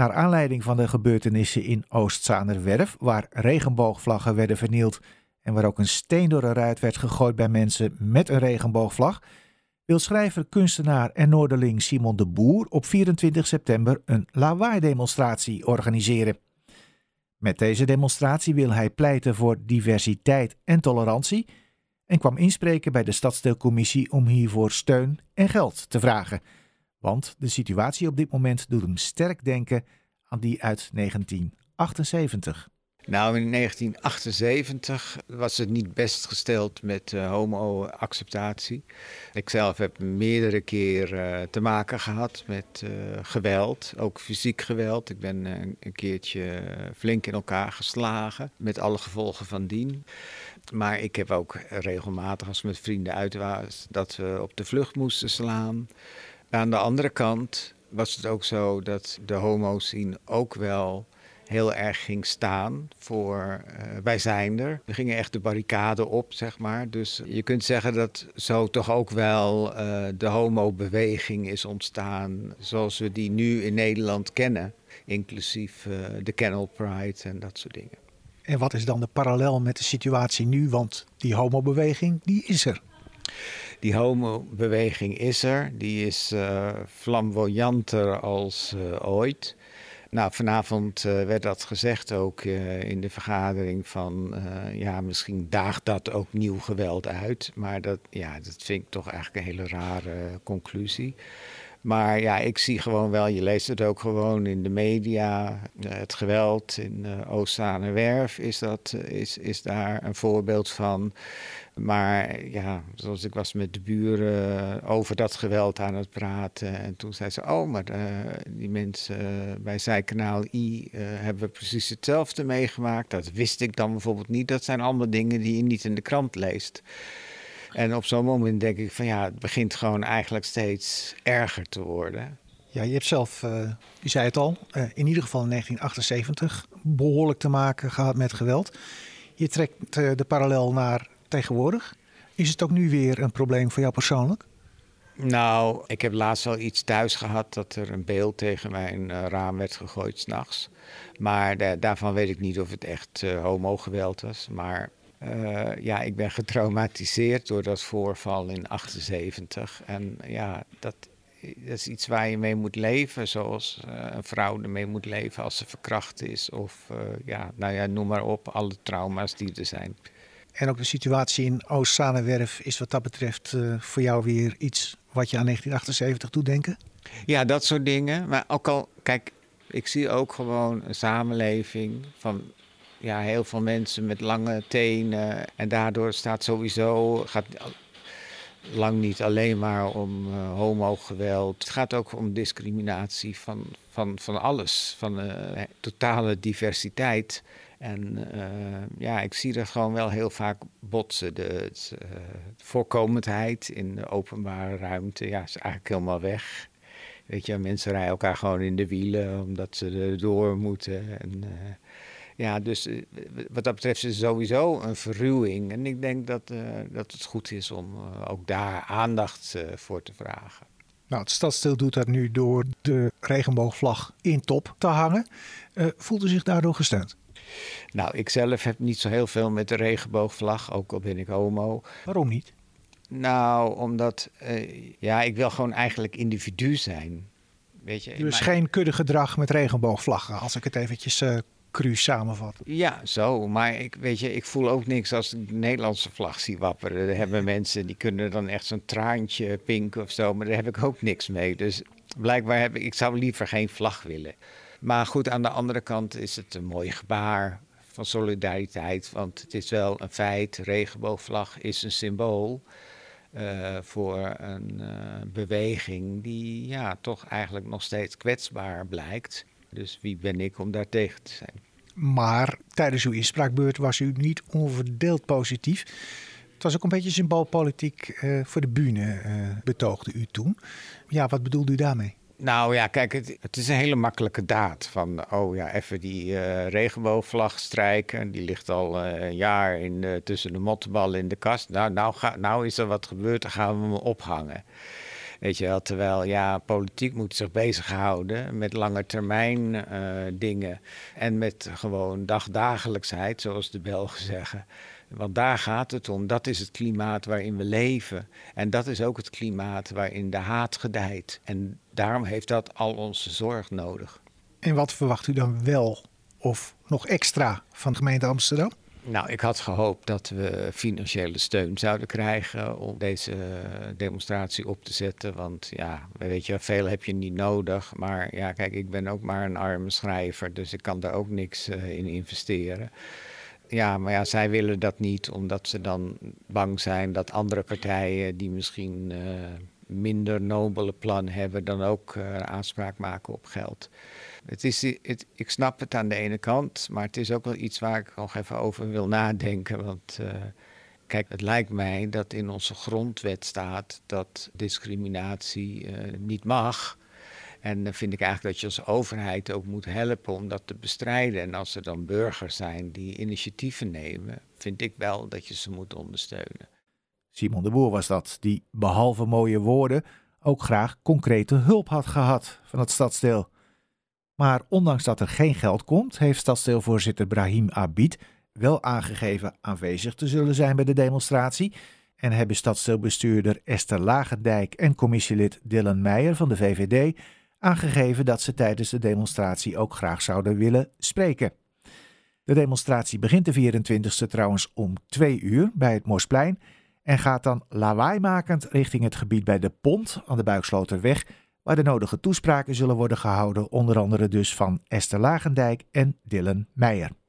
Naar aanleiding van de gebeurtenissen in Oostzaanerwerf, waar regenboogvlaggen werden vernield en waar ook een steen door een ruit werd gegooid bij mensen met een regenboogvlag, wil schrijver, kunstenaar en Noorderling Simon de Boer op 24 september een lawaai-demonstratie organiseren. Met deze demonstratie wil hij pleiten voor diversiteit en tolerantie en kwam inspreken bij de Stadsdeelcommissie om hiervoor steun en geld te vragen. Want de situatie op dit moment doet hem sterk denken aan die uit 1978. Nou, in 1978 was het niet best gesteld met uh, homo-acceptatie. Ik zelf heb meerdere keren uh, te maken gehad met uh, geweld, ook fysiek geweld. Ik ben een keertje flink in elkaar geslagen, met alle gevolgen van dien. Maar ik heb ook regelmatig, als met vrienden uit dat we op de vlucht moesten slaan. Aan de andere kant was het ook zo dat de homo-scene ook wel heel erg ging staan voor uh, wij zijn er. We gingen echt de barricade op, zeg maar. Dus je kunt zeggen dat zo toch ook wel uh, de homo-beweging is ontstaan zoals we die nu in Nederland kennen. Inclusief uh, de Kennel Pride en dat soort dingen. En wat is dan de parallel met de situatie nu? Want die homo-beweging, die is er. Die homo-beweging is er. Die is flamboyanter als ooit. Nou, vanavond uh, werd dat gezegd ook uh, in de vergadering van, uh, ja, misschien daagt dat ook nieuw geweld uit. Maar dat, ja, dat vind ik toch eigenlijk een hele rare conclusie. Maar ja, ik zie gewoon wel, je leest het ook gewoon in de media. Het geweld in uh, Werf is, dat, is, is daar een voorbeeld van. Maar ja, zoals ik was met de buren over dat geweld aan het praten. En toen zei ze, oh, maar uh, die mensen bij Zijkanaal I uh, hebben precies hetzelfde meegemaakt. Dat wist ik dan bijvoorbeeld niet. Dat zijn allemaal dingen die je niet in de krant leest. En op zo'n moment denk ik van ja, het begint gewoon eigenlijk steeds erger te worden. Ja, je hebt zelf, uh, je zei het al, in ieder geval in 1978 behoorlijk te maken gehad met geweld. Je trekt de parallel naar tegenwoordig. Is het ook nu weer een probleem voor jou persoonlijk? Nou, ik heb laatst al iets thuis gehad dat er een beeld tegen mijn raam werd gegooid s'nachts. Maar daarvan weet ik niet of het echt homo-geweld was. Maar uh, ja, ik ben getraumatiseerd door dat voorval in 78. En ja, dat, dat is iets waar je mee moet leven, zoals uh, een vrouw ermee moet leven als ze verkracht is. Of ja, nou ja, noem maar op, alle trauma's die er zijn. En ook de situatie in Oost-Zanenwerf is wat dat betreft voor jou weer iets wat je aan 1978 doet denken? Ja, dat soort dingen. Maar ook al, kijk, ik zie ook gewoon een samenleving van ja, heel veel mensen met lange tenen. En daardoor staat sowieso, gaat lang niet alleen maar om uh, homogeweld. Het gaat ook om discriminatie van, van, van alles, van uh, totale diversiteit. En uh, ja, ik zie dat gewoon wel heel vaak botsen. De, het, voorkomendheid in de openbare ruimte ja, is eigenlijk helemaal weg. Weet je, mensen rijden elkaar gewoon in de wielen omdat ze er door moeten. En, ja, dus eh, wat dat betreft is het sowieso een verruwing. En ik denk dat, dat het goed is om ook daar aandacht voor te vragen. Nou, het stadsdeel doet dat nu door de regenboogvlag in top te hangen. voelt u zich daardoor gesteund? Nou, ik zelf heb niet zo heel veel met de regenboogvlag, ook al ben ik homo. Waarom niet? Nou, omdat ja, ik wil gewoon eigenlijk individu zijn. Weet je, dus maar... geen kuddegedrag met regenboogvlaggen, als ik het eventjes cru samenvat. Ja, zo. Maar ik, weet je, ik voel ook niks als ik de Nederlandse vlag zie wapperen. Er hebben mensen die kunnen dan echt zo'n traantje pinken of zo. Maar daar heb ik ook niks mee. Dus blijkbaar heb ik, ik zou liever geen vlag willen. Maar goed, aan de andere kant is het een mooi gebaar van solidariteit. Want het is wel een feit. Regenboogvlag is een symbool. Uh, voor een uh, beweging die ja, toch eigenlijk nog steeds kwetsbaar blijkt. Dus wie ben ik om daar tegen te zijn? Maar tijdens uw inspraakbeurt was u niet onverdeeld positief. Het was ook een beetje symboolpolitiek uh, voor de bühne, betoogde u toen. Ja, wat bedoelde u daarmee? Nou ja, kijk, het, is een hele makkelijke daad. Van, oh ja, even die uh, regenboogvlag strijken. Die ligt al een jaar in tussen de mottenballen in de kast. Nou, nou, ga, nou is er wat gebeurd, dan gaan we hem ophangen. Weet je wel, terwijl ja, politiek moet zich bezighouden met lange termijn uh, dingen. En met gewoon dagdagelijksheid, zoals de Belgen zeggen. Want daar gaat het om. Dat is het klimaat waarin we leven. En dat is ook het klimaat waarin de haat gedijt. En daarom heeft dat al onze zorg nodig. En wat verwacht u dan wel of nog extra van de gemeente Amsterdam? Nou, ik had gehoopt dat we financiële steun zouden krijgen om deze demonstratie op te zetten. Want ja, weet je, veel heb je niet nodig. Maar ja, kijk, ik ben ook maar een arme schrijver, dus ik kan daar ook niks uh, in investeren. Ja, maar ja, zij willen dat niet, omdat ze dan bang zijn dat andere partijen die misschien uh, minder nobele plan hebben, dan ook uh, aanspraak maken op geld. Het is, het, ik snap het aan de ene kant, maar het is ook wel iets waar ik nog even over wil nadenken. Want uh, kijk, het lijkt mij dat in onze grondwet staat dat discriminatie niet mag. En dan vind ik eigenlijk dat je als overheid ook moet helpen om dat te bestrijden. En als er dan burgers zijn die initiatieven nemen, vind ik wel dat je ze moet ondersteunen. Simon de Boer was dat, die behalve mooie woorden ook graag concrete hulp had gehad van het stadsdeel. Maar ondanks dat er geen geld komt, heeft stadsdeelvoorzitter Brahim Abid wel aangegeven aanwezig te zullen zijn bij de demonstratie. En hebben stadsdeelbestuurder Esther Lagendijk en commissielid Dylan Meijer van de VVD aangegeven dat ze tijdens de demonstratie ook graag zouden willen spreken. De demonstratie begint de 24e trouwens om 2 uur bij het Mosplein en gaat dan lawaaimakend richting het gebied bij de Pont aan de Buiksloterweg waar de nodige toespraken zullen worden gehouden, onder andere dus van Esther Lagendijk en Dylan Meijer.